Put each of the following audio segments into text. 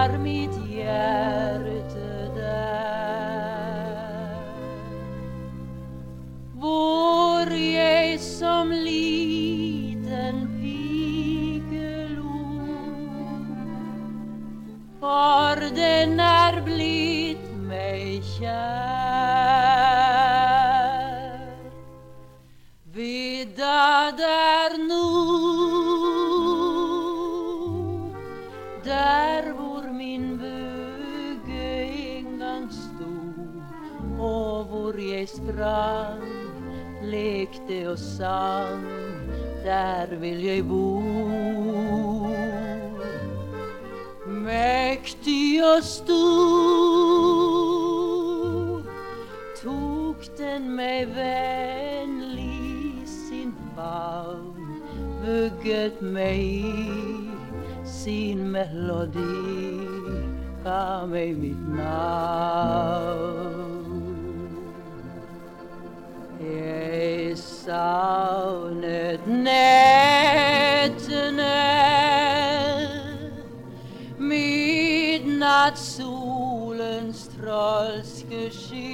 har mitt hjärte där. Vår jag som liten pigelor för den är blivit mig kär. Och strand lekte och sang Där vill jag bo. Mäktig och stor tog den mig vänlig sin famn Vugget mig i sin melodi gav mig mitt namn. Navnet nätterna midnattssolens trolske skyn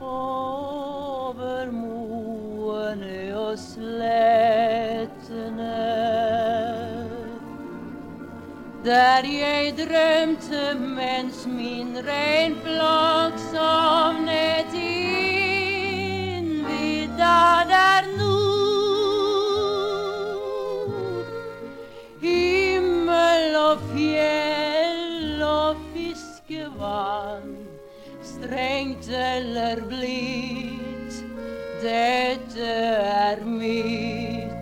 över moene och slätterna där jag drömte mens min regnflock och fjäll och fiskevatten strängt eller blitt, detta är mitt.